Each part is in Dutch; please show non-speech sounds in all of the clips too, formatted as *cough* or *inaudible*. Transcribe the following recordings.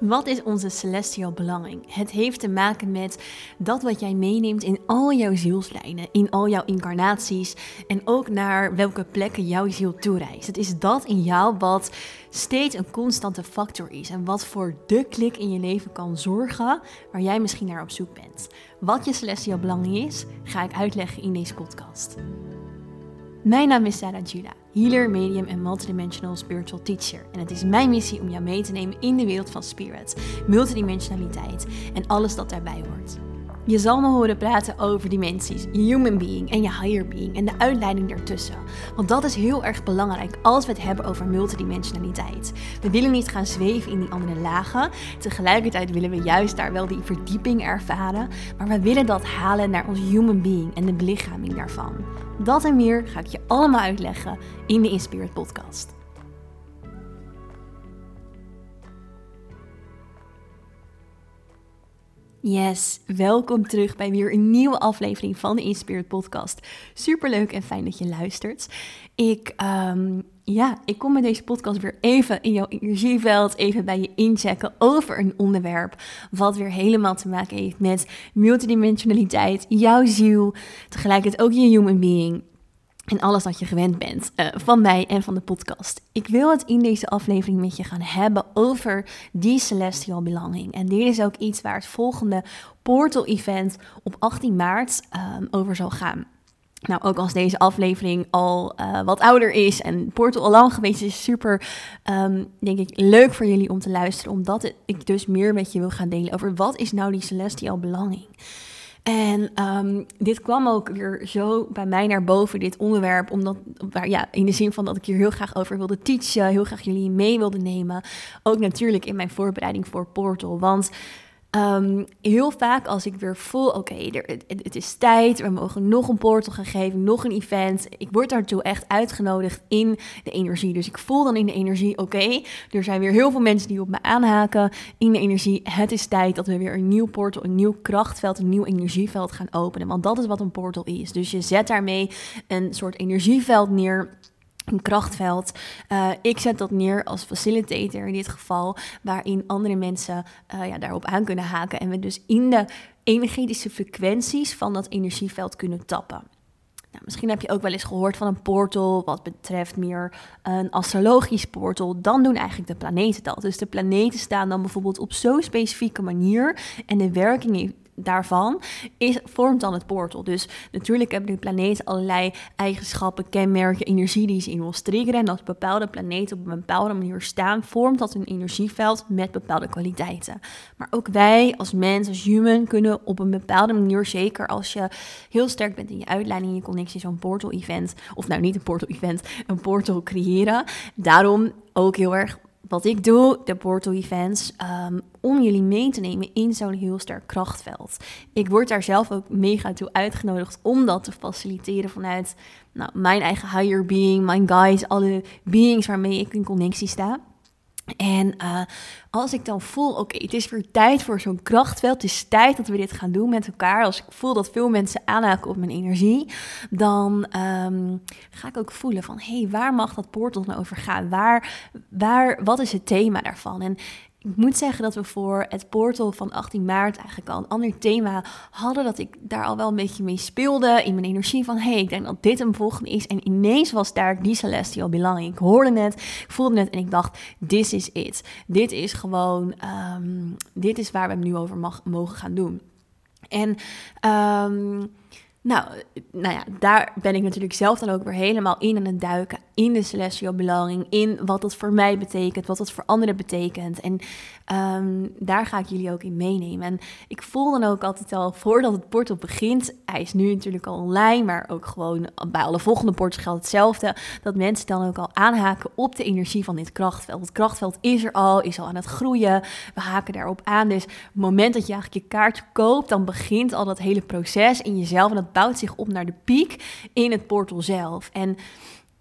Wat is onze celestial belonging? Het heeft te maken met dat wat jij meeneemt in al jouw zielslijnen, in al jouw incarnaties en ook naar welke plekken jouw ziel toereist. Het is dat in jou wat steeds een constante factor is en wat voor de klik in je leven kan zorgen waar jij misschien naar op zoek bent. Wat je celestial belonging is, ga ik uitleggen in deze podcast. Mijn naam is Sarah Jula, healer, medium en multidimensional spiritual teacher. En het is mijn missie om jou mee te nemen in de wereld van spirit, multidimensionaliteit en alles dat daarbij hoort. Je zal me horen praten over dimensies, human being en je higher being en de uitleiding daartussen. Want dat is heel erg belangrijk als we het hebben over multidimensionaliteit. We willen niet gaan zweven in die andere lagen. Tegelijkertijd willen we juist daar wel die verdieping ervaren. Maar we willen dat halen naar ons human being en de belichaming daarvan. Dat en meer ga ik je allemaal uitleggen in de Inspirit podcast. Yes, welkom terug bij weer een nieuwe aflevering van de Inspirit Podcast. Super leuk en fijn dat je luistert. Ik, um, ja, ik kom met deze podcast weer even in jouw energieveld, even bij je inchecken over een onderwerp wat weer helemaal te maken heeft met multidimensionaliteit, jouw ziel, tegelijkertijd ook je human being, en alles wat je gewend bent uh, van mij en van de podcast. Ik wil het in deze aflevering met je gaan hebben over die celestial belonging. En dit is ook iets waar het volgende Portal Event op 18 maart um, over zal gaan. Nou, ook als deze aflevering al uh, wat ouder is en Portal al lang geweest is, super, um, denk ik, leuk voor jullie om te luisteren. Omdat ik dus meer met je wil gaan delen over wat is nou die celestial belonging. En um, dit kwam ook weer zo bij mij naar boven, dit onderwerp. Omdat, ja, in de zin van dat ik hier heel graag over wilde teachen, heel graag jullie mee wilde nemen. Ook natuurlijk in mijn voorbereiding voor Portal. Want Um, heel vaak als ik weer voel, oké, het is tijd, we mogen nog een portal gaan geven, nog een event. Ik word daartoe echt uitgenodigd in de energie. Dus ik voel dan in de energie, oké, er zijn weer heel veel mensen die op me aanhaken in de energie. Het is tijd dat we weer een nieuw portal, een nieuw krachtveld, een nieuw energieveld gaan openen. Want dat is wat een portal is. Dus je zet daarmee een soort energieveld neer een krachtveld. Uh, ik zet dat neer als facilitator in dit geval, waarin andere mensen uh, ja, daarop aan kunnen haken en we dus in de energetische frequenties van dat energieveld kunnen tappen. Nou, misschien heb je ook wel eens gehoord van een portal wat betreft meer een astrologisch portal. Dan doen eigenlijk de planeten dat. Dus de planeten staan dan bijvoorbeeld op zo'n specifieke manier en de werking daarvan is, vormt dan het portal. Dus natuurlijk hebben de planeten allerlei eigenschappen, kenmerken, energie die ze in ons triggeren. En als bepaalde planeten op een bepaalde manier staan, vormt dat een energieveld met bepaalde kwaliteiten. Maar ook wij als mens, als human, kunnen op een bepaalde manier, zeker als je heel sterk bent in je uitleiding, in je connectie, zo'n portal-event, of nou niet een portal-event, een portal creëren. Daarom ook heel erg wat ik doe, de portal events, um, om jullie mee te nemen in zo'n heel sterk krachtveld. Ik word daar zelf ook mega toe uitgenodigd om dat te faciliteren vanuit nou, mijn eigen higher being, mijn guides, alle beings waarmee ik in connectie sta. En uh, als ik dan voel, oké, het is weer tijd voor zo'n krachtveld. Het is tijd dat we dit gaan doen met elkaar. Als ik voel dat veel mensen aanhaken op mijn energie, dan um, ga ik ook voelen van, hé, hey, waar mag dat portal nou over gaan? Waar, waar, wat is het thema daarvan? En ik moet zeggen dat we voor het portal van 18 maart eigenlijk al een ander thema hadden. Dat ik daar al wel een beetje mee speelde in mijn energie van... hé, hey, ik denk dat dit een volgende is. En ineens was daar die celestial belang. Ik hoorde het, ik voelde het en ik dacht, this is it. Dit is gewoon, um, dit is waar we het nu over mogen gaan doen. En... Um, nou, nou ja, daar ben ik natuurlijk zelf dan ook weer helemaal in aan het duiken. In de celestial belonging. In wat dat voor mij betekent. Wat dat voor anderen betekent. En um, daar ga ik jullie ook in meenemen. En ik voel dan ook altijd al voordat het portal begint. Hij is nu natuurlijk al online. Maar ook gewoon bij alle volgende portals geldt hetzelfde. Dat mensen dan ook al aanhaken op de energie van dit krachtveld. Het krachtveld is er al. Is al aan het groeien. We haken daarop aan. Dus het moment dat je eigenlijk je kaartje koopt. Dan begint al dat hele proces in jezelf. En dat bouwt zich op naar de piek in het portal zelf. En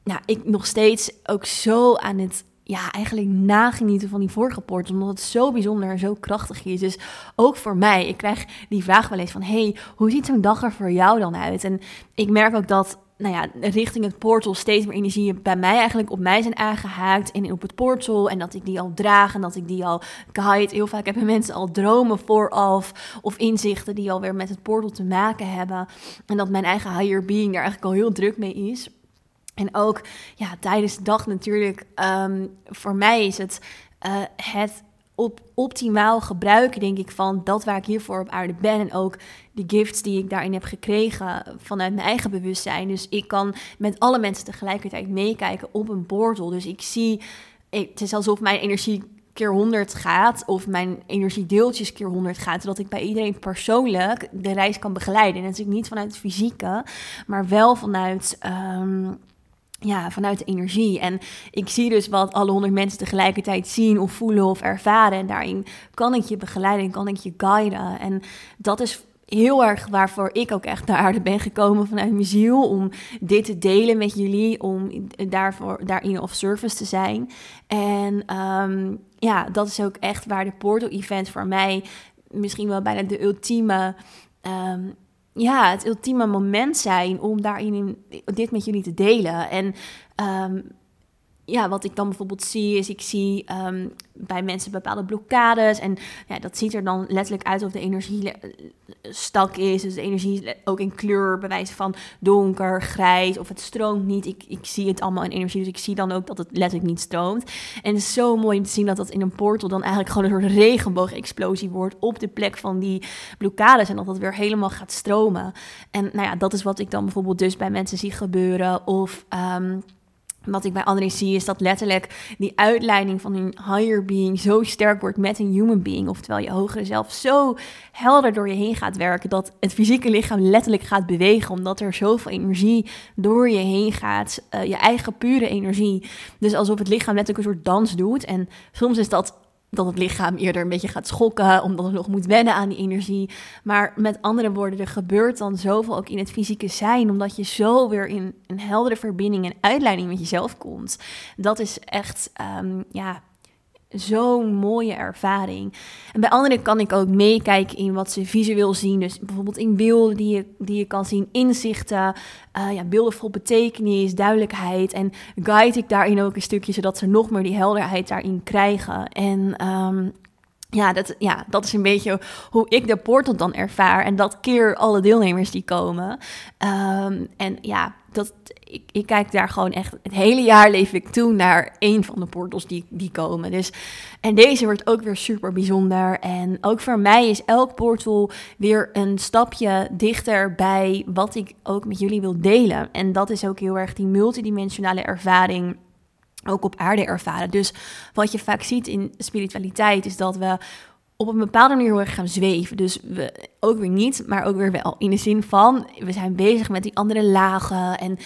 nou, ik nog steeds ook zo aan het ja, eigenlijk nagenieten van die vorige portal, omdat het zo bijzonder en zo krachtig is. Dus ook voor mij, ik krijg die vraag wel eens van, hey, hoe ziet zo'n dag er voor jou dan uit? En ik merk ook dat nou ja, richting het portal steeds meer energie bij mij eigenlijk op mij zijn aangehaakt en op het portal en dat ik die al draag en dat ik die al guide. Heel vaak hebben mensen al dromen vooraf of inzichten die alweer met het portal te maken hebben en dat mijn eigen higher being daar eigenlijk al heel druk mee is. En ook ja, tijdens de dag natuurlijk, um, voor mij is het uh, het op optimaal gebruiken, denk ik, van dat waar ik hiervoor op aarde ben. En ook de gifts die ik daarin heb gekregen vanuit mijn eigen bewustzijn. Dus ik kan met alle mensen tegelijkertijd meekijken op een portal. Dus ik zie, het is alsof mijn energie keer 100 gaat, of mijn energiedeeltjes keer 100 gaat, zodat ik bij iedereen persoonlijk de reis kan begeleiden. En natuurlijk niet vanuit het fysieke, maar wel vanuit. Um, ja, vanuit de energie. En ik zie dus wat alle honderd mensen tegelijkertijd zien of voelen of ervaren. En daarin kan ik je begeleiden, kan ik je guiden. En dat is heel erg waarvoor ik ook echt naar aarde ben gekomen vanuit mijn ziel. Om dit te delen met jullie, om daarvoor, daarin of service te zijn. En um, ja, dat is ook echt waar de Portal Event voor mij misschien wel bijna de ultieme... Um, ja, het ultieme moment zijn om daarin dit met jullie te delen. En um, ja, wat ik dan bijvoorbeeld zie, is ik zie um, bij mensen bepaalde blokkades. En ja, dat ziet er dan letterlijk uit of de energie stak is. Dus de energie ook in kleur, bewijzen van donker, grijs of het stroomt niet. Ik, ik zie het allemaal in energie, dus ik zie dan ook dat het letterlijk niet stroomt. En is zo mooi om te zien dat dat in een portal dan eigenlijk gewoon een soort regenboogexplosie wordt op de plek van die blokkades. En dat dat weer helemaal gaat stromen. En nou ja, dat is wat ik dan bijvoorbeeld dus bij mensen zie gebeuren. Of... Um, wat ik bij anderen zie is dat letterlijk die uitleiding van hun higher being zo sterk wordt met een human being. Oftewel je hogere zelf zo helder door je heen gaat werken dat het fysieke lichaam letterlijk gaat bewegen. Omdat er zoveel energie door je heen gaat. Uh, je eigen pure energie. Dus alsof het lichaam letterlijk een soort dans doet. En soms is dat dat het lichaam eerder een beetje gaat schokken, omdat het nog moet wennen aan die energie. Maar met andere woorden, er gebeurt dan zoveel ook in het fysieke zijn, omdat je zo weer in een heldere verbinding en uitleiding met jezelf komt. Dat is echt, um, ja, zo'n mooie ervaring. En bij anderen kan ik ook meekijken in wat ze visueel zien. Dus bijvoorbeeld in beelden die je, die je kan zien, inzichten, uh, ja, beelden vol betekenis, duidelijkheid. En guide ik daarin ook een stukje, zodat ze nog meer die helderheid daarin krijgen. En um, ja dat, ja, dat is een beetje hoe ik de portal dan ervaar. En dat keer alle deelnemers die komen. Um, en ja, dat, ik, ik, kijk daar gewoon echt het hele jaar leef ik toe naar een van de portals die, die komen. Dus, en deze wordt ook weer super bijzonder. En ook voor mij is elk portal weer een stapje dichter bij wat ik ook met jullie wil delen. En dat is ook heel erg die multidimensionale ervaring ook op aarde ervaren. Dus wat je vaak ziet in spiritualiteit is dat we op een bepaalde manier heel gaan zweven. Dus we ook weer niet, maar ook weer wel. In de zin van, we zijn bezig met die andere lagen en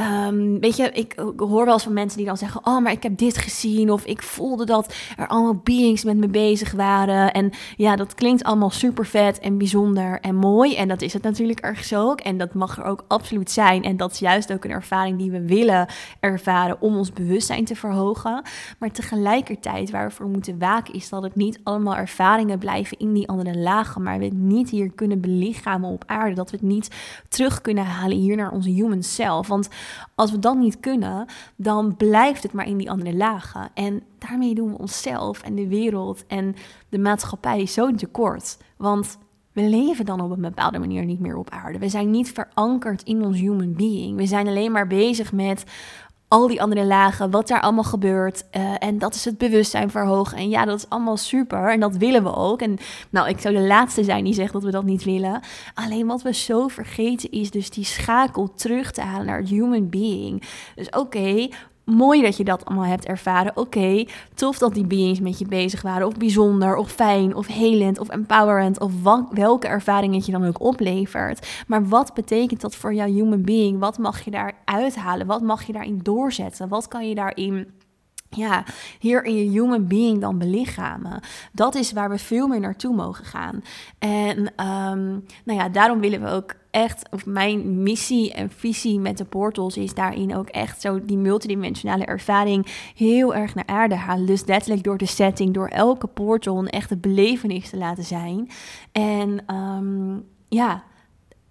Um, weet je, ik, hoor wel eens van mensen die dan zeggen: Oh, maar ik heb dit gezien. Of ik voelde dat er allemaal beings met me bezig waren. En ja, dat klinkt allemaal super vet en bijzonder en mooi. En dat is het natuurlijk ergens ook. En dat mag er ook absoluut zijn. En dat is juist ook een ervaring die we willen ervaren om ons bewustzijn te verhogen. Maar tegelijkertijd, waar we voor moeten waken, is dat het niet allemaal ervaringen blijven in die andere lagen. Maar we het niet hier kunnen belichamen op aarde. Dat we het niet terug kunnen halen hier naar onze human self. Want als we dat niet kunnen, dan blijft het maar in die andere lagen. En daarmee doen we onszelf en de wereld en de maatschappij zo tekort. Want we leven dan op een bepaalde manier niet meer op aarde. We zijn niet verankerd in ons human being. We zijn alleen maar bezig met al die andere lagen, wat daar allemaal gebeurt. Uh, en dat is het bewustzijn verhogen. En ja, dat is allemaal super. En dat willen we ook. En nou, ik zou de laatste zijn die zegt dat we dat niet willen. Alleen wat we zo vergeten is dus die schakel terug te halen naar het human being. Dus oké, mooi dat je dat allemaal hebt ervaren. Oké, tof dat die beings met je bezig waren. Of bijzonder, of fijn, of helend, of empowerend. Of welke ervaring het je dan ook oplevert. Maar wat betekent dat voor jouw human being? Wat mag je daar uithalen? Wat mag je daarin doorzetten? Wat kan je daarin ja, hier in je human being dan belichamen. Dat is waar we veel meer naartoe mogen gaan. En um, nou ja, daarom willen we ook echt, of mijn missie en visie met de portals is daarin ook echt zo die multidimensionale ervaring heel erg naar aarde halen. Dus letterlijk door de setting, door elke portal een echte belevenis te laten zijn. En um, ja,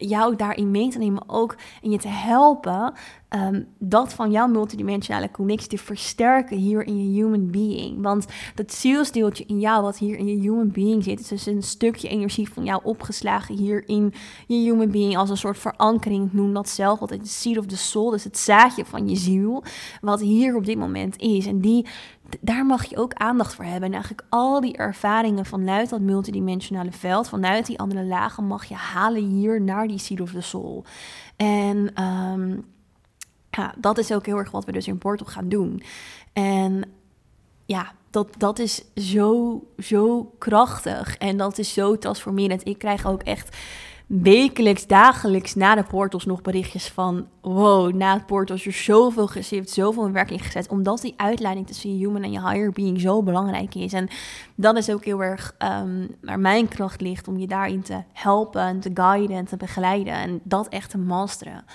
jou daarin mee te nemen ook en je te helpen um, dat van jouw multidimensionale connectie te versterken hier in je human being. Want dat zielsdeeltje in jou wat hier in je human being zit, is dus een stukje energie van jou opgeslagen hier in je human being als een soort verankering. Ik noem dat zelf altijd de seed of the soul, dus het zaadje van je ziel, wat hier op dit moment is. En die daar mag je ook aandacht voor hebben. En eigenlijk al die ervaringen vanuit dat multidimensionale veld, vanuit die andere lagen, mag je halen hier naar die Seed of the Soul. En um, ja, dat is ook heel erg wat we dus in Portal gaan doen. En ja, dat, dat is zo, zo krachtig en dat is zo transformerend. Ik krijg ook echt wekelijks, dagelijks na de portals nog berichtjes van... wow, na het portal is er zoveel gezift, zoveel in werking gezet... omdat die uitleiding tussen je human en je higher being zo belangrijk is. En dat is ook heel erg waar mijn kracht ligt... om je daarin te helpen, te guiden en te begeleiden... en dat echt te masteren.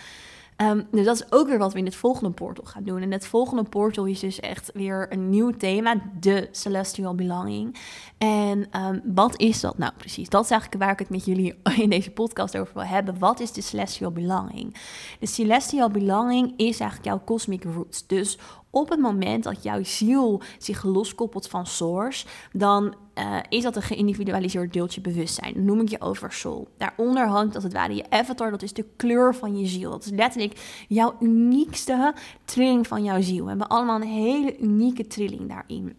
Um, dus dat is ook weer wat we in het volgende portal gaan doen. En het volgende portal is dus echt weer een nieuw thema, de Celestial Belonging. En um, wat is dat nou precies? Dat is eigenlijk waar ik het met jullie *laughs* in deze podcast over wil hebben. Wat is de Celestial Belonging? De Celestial Belonging is eigenlijk jouw cosmic roots. Dus op het moment dat jouw ziel zich loskoppelt van source, dan uh, is dat een geïndividualiseerd deeltje bewustzijn. Noem ik je oversoul. Daaronder hangt als het ware je avatar, dat is de kleur van je ziel. Dat is letterlijk jouw uniekste trilling van jouw ziel. We hebben allemaal een hele unieke trilling daarin.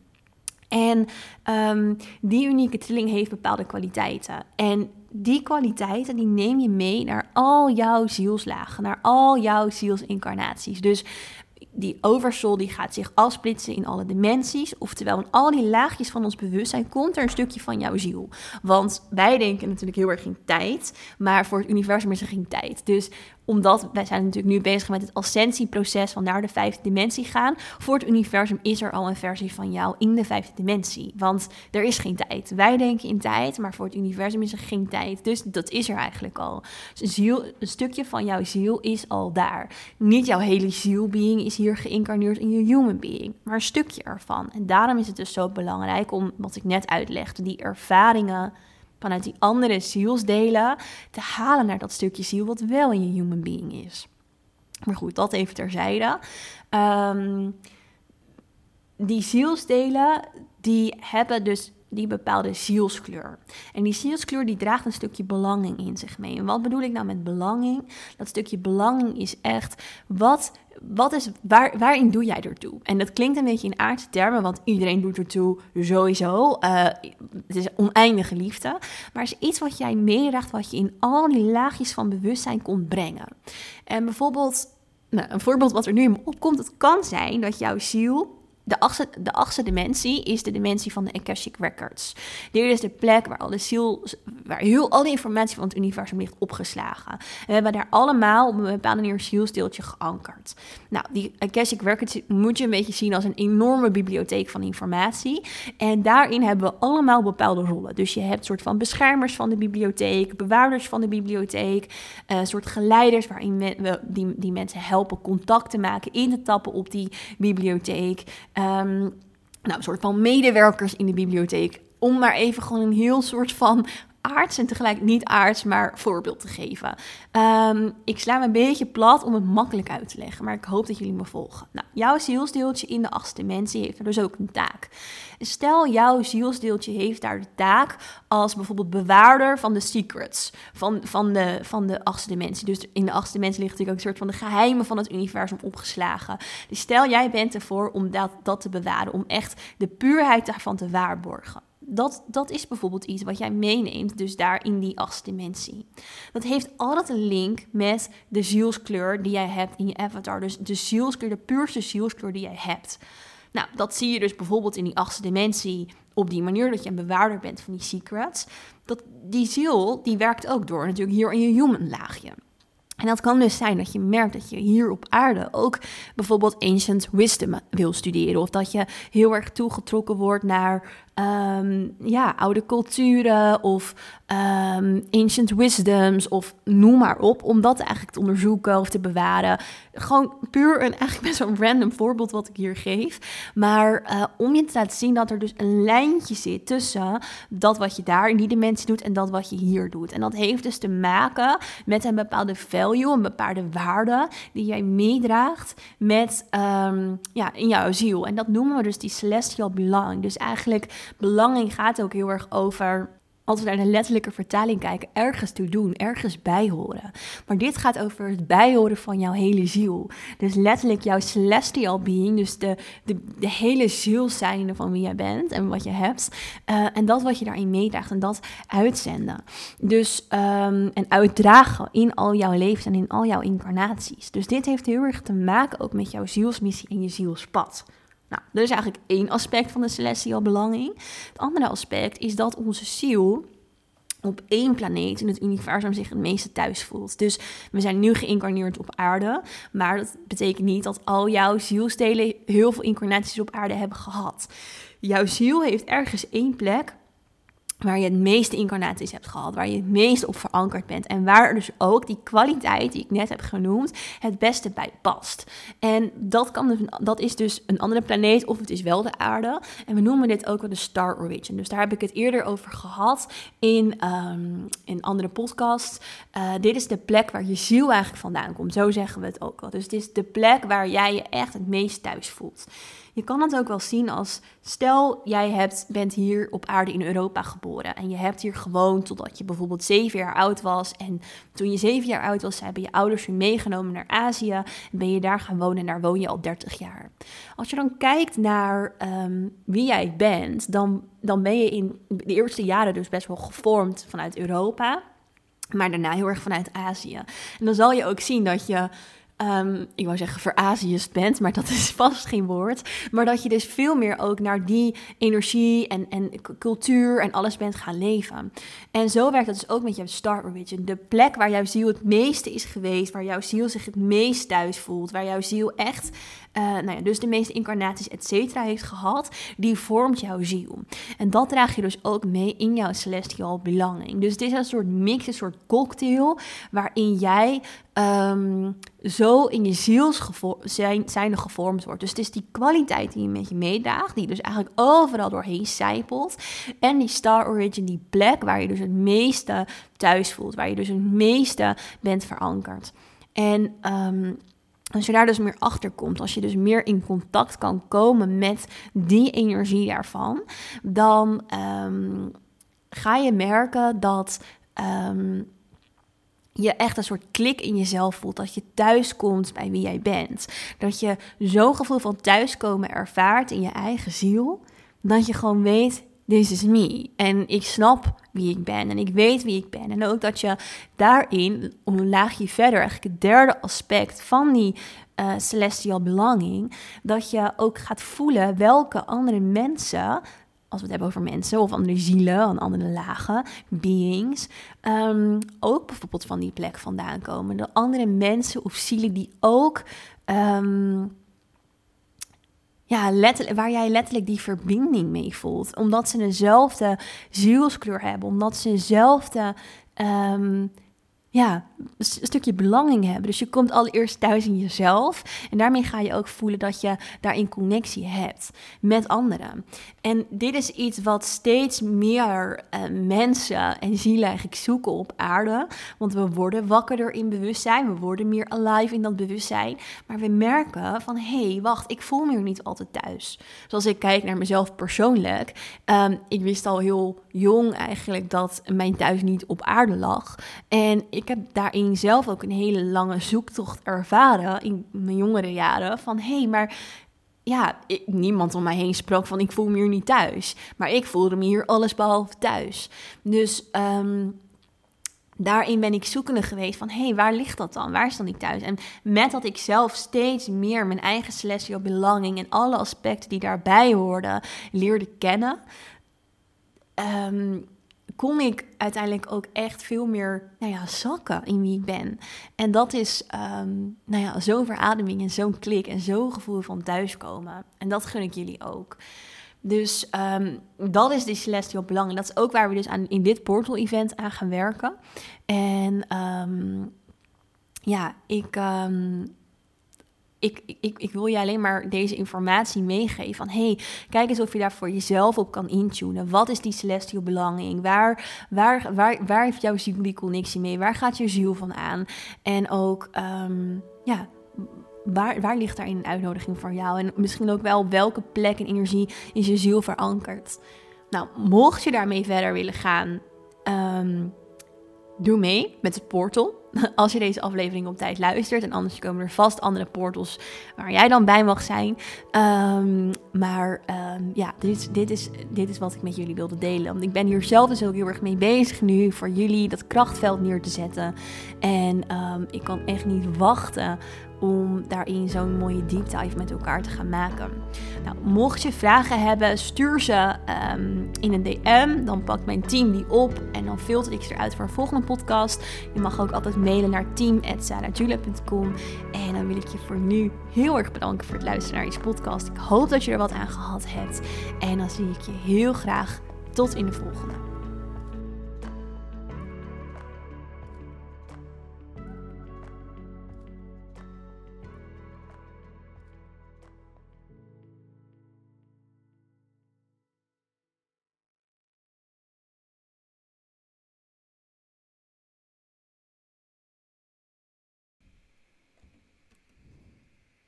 En um, die unieke trilling heeft bepaalde kwaliteiten. En die kwaliteiten die neem je mee naar al jouw zielslagen, naar al jouw zielsincarnaties. Dus die oversoul die gaat zich afsplitsen in alle dimensies. Oftewel, in al die laagjes van ons bewustzijn komt er een stukje van jouw ziel. Want wij denken natuurlijk heel erg in tijd, maar voor het universum is er geen tijd. Dus omdat wij zijn natuurlijk nu bezig met het ascensieproces van naar de vijfde dimensie gaan. Voor het universum is er al een versie van jou in de vijfde dimensie. Want er is geen tijd. Wij denken in tijd, maar voor het universum is er geen tijd. Dus dat is er eigenlijk al. Een, een stukje van jouw ziel is al daar. Niet jouw hele zielbeing is hier geïncarneerd in je human being, maar een stukje ervan. En daarom is het dus zo belangrijk om, wat ik net uitlegde, die ervaringen vanuit die andere zielsdelen te halen naar dat stukje ziel wat wel in je human being is. Maar goed, dat even terzijde. Um, die zielsdelen, die hebben dus die bepaalde zielskleur. En die zielskleur die draagt een stukje belanging in zich mee. En wat bedoel ik nou met belanging? Dat stukje belanging is echt wat wat is, waar, waarin doe jij ertoe? En dat klinkt een beetje in aardse termen, want iedereen doet ertoe sowieso. Uh, het is oneindige liefde. Maar het is iets wat jij meedraagt, wat je in al die laagjes van bewustzijn komt brengen. En bijvoorbeeld, nou, een voorbeeld wat er nu in me opkomt, het kan zijn dat jouw ziel de achtste, de achtste dimensie is de dimensie van de Akashic Records. Dit is de plek waar, al de ziel, waar heel al informatie van het universum ligt opgeslagen. En we hebben daar allemaal op een bepaalde manier zielsteeltje geankerd. Nou, die Akashic Records moet je een beetje zien als een enorme bibliotheek van informatie. En daarin hebben we allemaal bepaalde rollen. Dus je hebt soort van beschermers van de bibliotheek, bewaarders van de bibliotheek, een soort geleiders waarin we die, die mensen helpen contact te maken, in te tappen op die bibliotheek. Um, nou, een soort van medewerkers in de bibliotheek. Om maar even gewoon een heel soort van aards en tegelijk niet aards, maar voorbeeld te geven. Um, ik sla me een beetje plat om het makkelijk uit te leggen, maar ik hoop dat jullie me volgen. Nou, jouw zielsdeeltje in de achtste dimensie heeft er dus ook een taak. Stel, jouw zielsdeeltje heeft daar de taak als bijvoorbeeld bewaarder van de secrets van, van, de, van de achtste dimensie. Dus in de achtste dimensie ligt natuurlijk ook een soort van de geheimen van het universum opgeslagen. Dus stel, jij bent ervoor om dat, dat te bewaren, om echt de puurheid daarvan te waarborgen dat, dat is bijvoorbeeld iets wat jij meeneemt, dus daar in die achtste dimensie. Dat heeft altijd een link met de zielskleur die jij hebt in je avatar. Dus de zielskleur, de puurste zielskleur die jij hebt. Nou, dat zie je dus bijvoorbeeld in die achtste dimensie op die manier dat je een bewaarder bent van die secrets. Dat die ziel, die werkt ook door natuurlijk hier in je human laagje. En dat kan dus zijn dat je merkt dat je hier op aarde ook bijvoorbeeld ancient wisdom wil studeren. Of dat je heel erg toegetrokken wordt naar ehm, ja, oude culturen of um, ancient wisdoms of noem maar op, om dat eigenlijk te onderzoeken of te bewaren. Gewoon puur een eigenlijk best wel random voorbeeld wat ik hier geef. Maar uh, om je te laten zien dat er dus een lijntje zit tussen dat wat je daar in die dimensie doet en dat wat je hier doet. En dat heeft dus te maken met een bepaalde value, een bepaalde waarde die jij meedraagt met um, ja, in jouw ziel. En dat noemen we dus die celestial belonging. Dus eigenlijk belanging gaat ook heel erg over als we naar de letterlijke vertaling kijken, ergens toe doen, ergens bijhoren. Maar dit gaat over het bijhoren van jouw hele ziel. Dus letterlijk jouw celestial being, dus de, de, de hele ziel zijnde van wie jij bent en wat je hebt. Uh, en dat wat je daarin meedraagt en dat uitzenden. Dus, um, en uitdragen in al jouw levens en in al jouw incarnaties. Dus dit heeft heel erg te maken ook met jouw zielsmissie en je zielspad. Nou, dat is eigenlijk één aspect van de celestial belanging. Het andere aspect is dat onze ziel op één planeet in het universum zich het meeste thuis voelt. Dus we zijn nu geïncarneerd op aarde, maar dat betekent niet dat al jouw zielstelen heel veel incarnaties op aarde hebben gehad. Jouw ziel heeft ergens één plek waar je het meeste incarnaties hebt gehad, waar je het meest op verankerd bent en waar dus ook die kwaliteit die ik net heb genoemd het beste bij past. En dat, kan dus, dat is dus een andere planeet of het is wel de aarde. En we noemen dit ook wel de star origin. Dus daar heb ik het eerder over gehad in, um, in andere podcasts. Uh, dit is de plek waar je ziel eigenlijk vandaan komt. Zo zeggen we het ook al. Dus het is de plek waar jij je echt het meest thuis voelt. Je kan het ook wel zien als, stel jij hebt, bent hier op aarde in Europa geboren en je hebt hier gewoond totdat je bijvoorbeeld zeven jaar oud was. En toen je zeven jaar oud was, hebben je ouders je meegenomen naar Azië en ben je daar gaan wonen en daar woon je al 30 jaar. Als je dan kijkt naar um, wie jij bent, dan, dan ben je in de eerste jaren dus best wel gevormd vanuit Europa maar daarna heel erg vanuit Azië. En dan zal je ook zien dat je Um, ik wou zeggen veraziëst bent, maar dat is *laughs* vast geen woord. Maar dat je dus veel meer ook naar die energie en, en cultuur en alles bent gaan leven. En zo werkt dat dus ook met jouw star origin. De plek waar jouw ziel het meeste is geweest, waar jouw ziel zich het meest thuis voelt, waar jouw ziel echt uh, nou ja, dus de meeste incarnaties, et cetera, heeft gehad, die vormt jouw ziel. En dat draag je dus ook mee in jouw celestial belonging. Dus het is een soort mix, een soort cocktail, waarin jij um, zo in je zijnde gevormd wordt. Dus het is die kwaliteit die je met je meedraagt, die dus eigenlijk overal doorheen zijpelt. En die star origin, die plek waar je dus het meeste thuis voelt, waar je dus het meeste bent verankerd. En um, als je daar dus meer achter komt, als je dus meer in contact kan komen met die energie daarvan, dan um, ga je merken dat um, je echt een soort klik in jezelf voelt. Dat je thuis komt bij wie jij bent. Dat je zo'n gevoel van thuiskomen ervaart in je eigen ziel. Dat je gewoon weet, this is me. En ik snap wie ik ben en ik weet wie ik ben. En ook dat je daarin, om laagje verder, eigenlijk het derde aspect van die uh, celestial belonging, dat je ook gaat voelen welke andere mensen als we het hebben over mensen of andere zielen, andere lagen, beings, um, ook bijvoorbeeld van die plek vandaan komen. De andere mensen of zielen die ook um, ja, waar jij letterlijk die verbinding mee voelt. Omdat ze dezelfde zielskleur hebben, omdat ze dezelfde um, ja, een stukje belanging hebben. Dus je komt allereerst thuis in jezelf. En daarmee ga je ook voelen dat je daarin connectie hebt met anderen. En dit is iets wat steeds meer uh, mensen en zielen eigenlijk zoeken op aarde. Want we worden wakkerder in bewustzijn. We worden meer alive in dat bewustzijn. Maar we merken van, hé, hey, wacht, ik voel me hier niet altijd thuis. Zoals ik kijk naar mezelf persoonlijk. Um, ik wist al heel jong eigenlijk dat mijn thuis niet op aarde lag. En ik heb daarin zelf ook een hele lange zoektocht ervaren in mijn jongere jaren. Van hé, hey, maar ja, ik, niemand om mij heen sprak van ik voel me hier niet thuis. Maar ik voelde me hier allesbehalve thuis. Dus um, daarin ben ik zoekende geweest van hé, hey, waar ligt dat dan? Waar stond ik thuis? En met dat ik zelf steeds meer mijn eigen celestial belanging en alle aspecten die daarbij hoorden leerde kennen. Um, kom ik uiteindelijk ook echt veel meer nou ja, zakken in wie ik ben. En dat is um, nou ja, zo'n verademing en zo'n klik en zo'n gevoel van thuiskomen. En dat gun ik jullie ook. Dus ehm, dat is die celestial belang. En dat is ook waar we dus aan, in dit portal-event aan gaan werken. En ehm, ja, ik, ehm, ik, ik, ik wil je alleen maar deze informatie meegeven. Van hey, kijk eens of je daar voor jezelf op kan intunen. Wat is die celestial belanging? Waar, waar, waar, heeft jouw ziel die connectie mee? Waar gaat je ziel van aan? En ook, ja, waar, waar ligt daarin een uitnodiging voor jou? En misschien ook wel welke plek en energie is je ziel verankerd? Nou, mocht je daarmee verder willen gaan, um, doe mee met het portal. *laughs* Als je deze aflevering op tijd luistert. En anders komen er vast andere portals waar jij dan bij mag zijn. Um, maar um, ja, dit dit, is, dit is wat ik met jullie wilde delen. Want ik ben hier zelf dus ook heel erg mee bezig nu. Voor jullie dat krachtveld neer te zetten. En ik kan echt niet wachten om daarin zo'n mooie deep dive met elkaar te gaan maken. Nou, mocht je vragen hebben, stuur ze um, in een DM. Dan pakt mijn team die op en dan filter ik ze eruit voor een volgende podcast. Je mag ook altijd mailen naar team.sarahjulia.com. En dan wil ik je voor nu heel erg bedanken voor het luisteren naar deze podcast. Ik hoop dat je er wat aan gehad hebt. En dan zie ik je heel graag tot in de volgende.